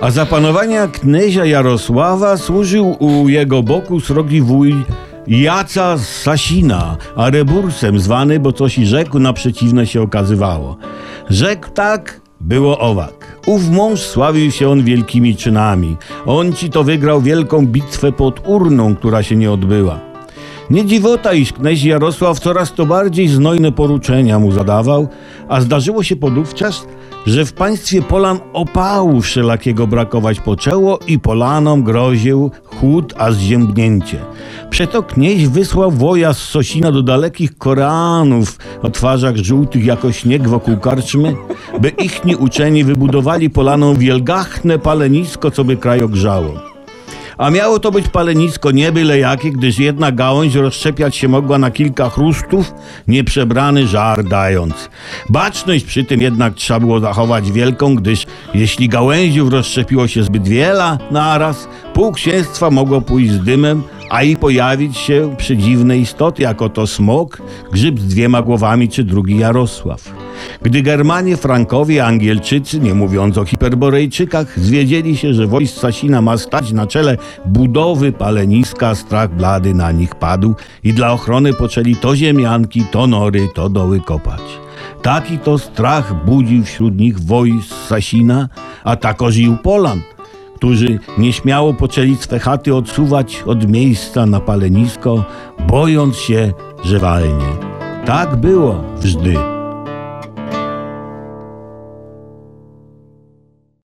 A za panowania knezia Jarosława służył u jego boku srogi wuj Jaca Sasina, a rebursem zwany, bo coś i rzekł, na przeciwne się okazywało. Rzekł tak, było owak. Ów mąż sławił się on wielkimi czynami. On ci to wygrał wielką bitwę pod urną, która się nie odbyła. Nie dziwota, iż knez Jarosław coraz to bardziej znojne poruczenia mu zadawał, a zdarzyło się podówczas, że w państwie Polan opału wszelakiego brakować poczęło i Polanom groził chłód a zziębnięcie. Przeto knieź wysłał woja z Sosina do dalekich Koreanów o twarzach żółtych jako śnieg wokół karczmy, by ichni uczeni wybudowali Polanom wielgachne palenisko, co by kraj ogrzało. A miało to być palenisko nie byle jakie, gdyż jedna gałąź rozszczepiać się mogła na kilka chrustów, nieprzebrany żar dając. Baczność przy tym jednak trzeba było zachować wielką, gdyż jeśli gałęziów rozszczepiło się zbyt wiele naraz, pół księstwa mogło pójść z dymem, a i pojawić się przedziwne istoty, jako to smok, grzyb z dwiema głowami czy drugi Jarosław. Gdy Germanie, Frankowie, Angielczycy, nie mówiąc o Hiperborejczykach, zwiedzieli się, że wojsk Sasina ma stać na czele budowy paleniska, strach blady na nich padł i dla ochrony poczęli to ziemianki, to nory, to doły kopać. Taki to strach budził wśród nich wojsk Sasina, a tako żył Polan, którzy nieśmiało poczęli swe chaty odsuwać od miejsca na palenisko, bojąc się, że walnie. Tak było wżdy.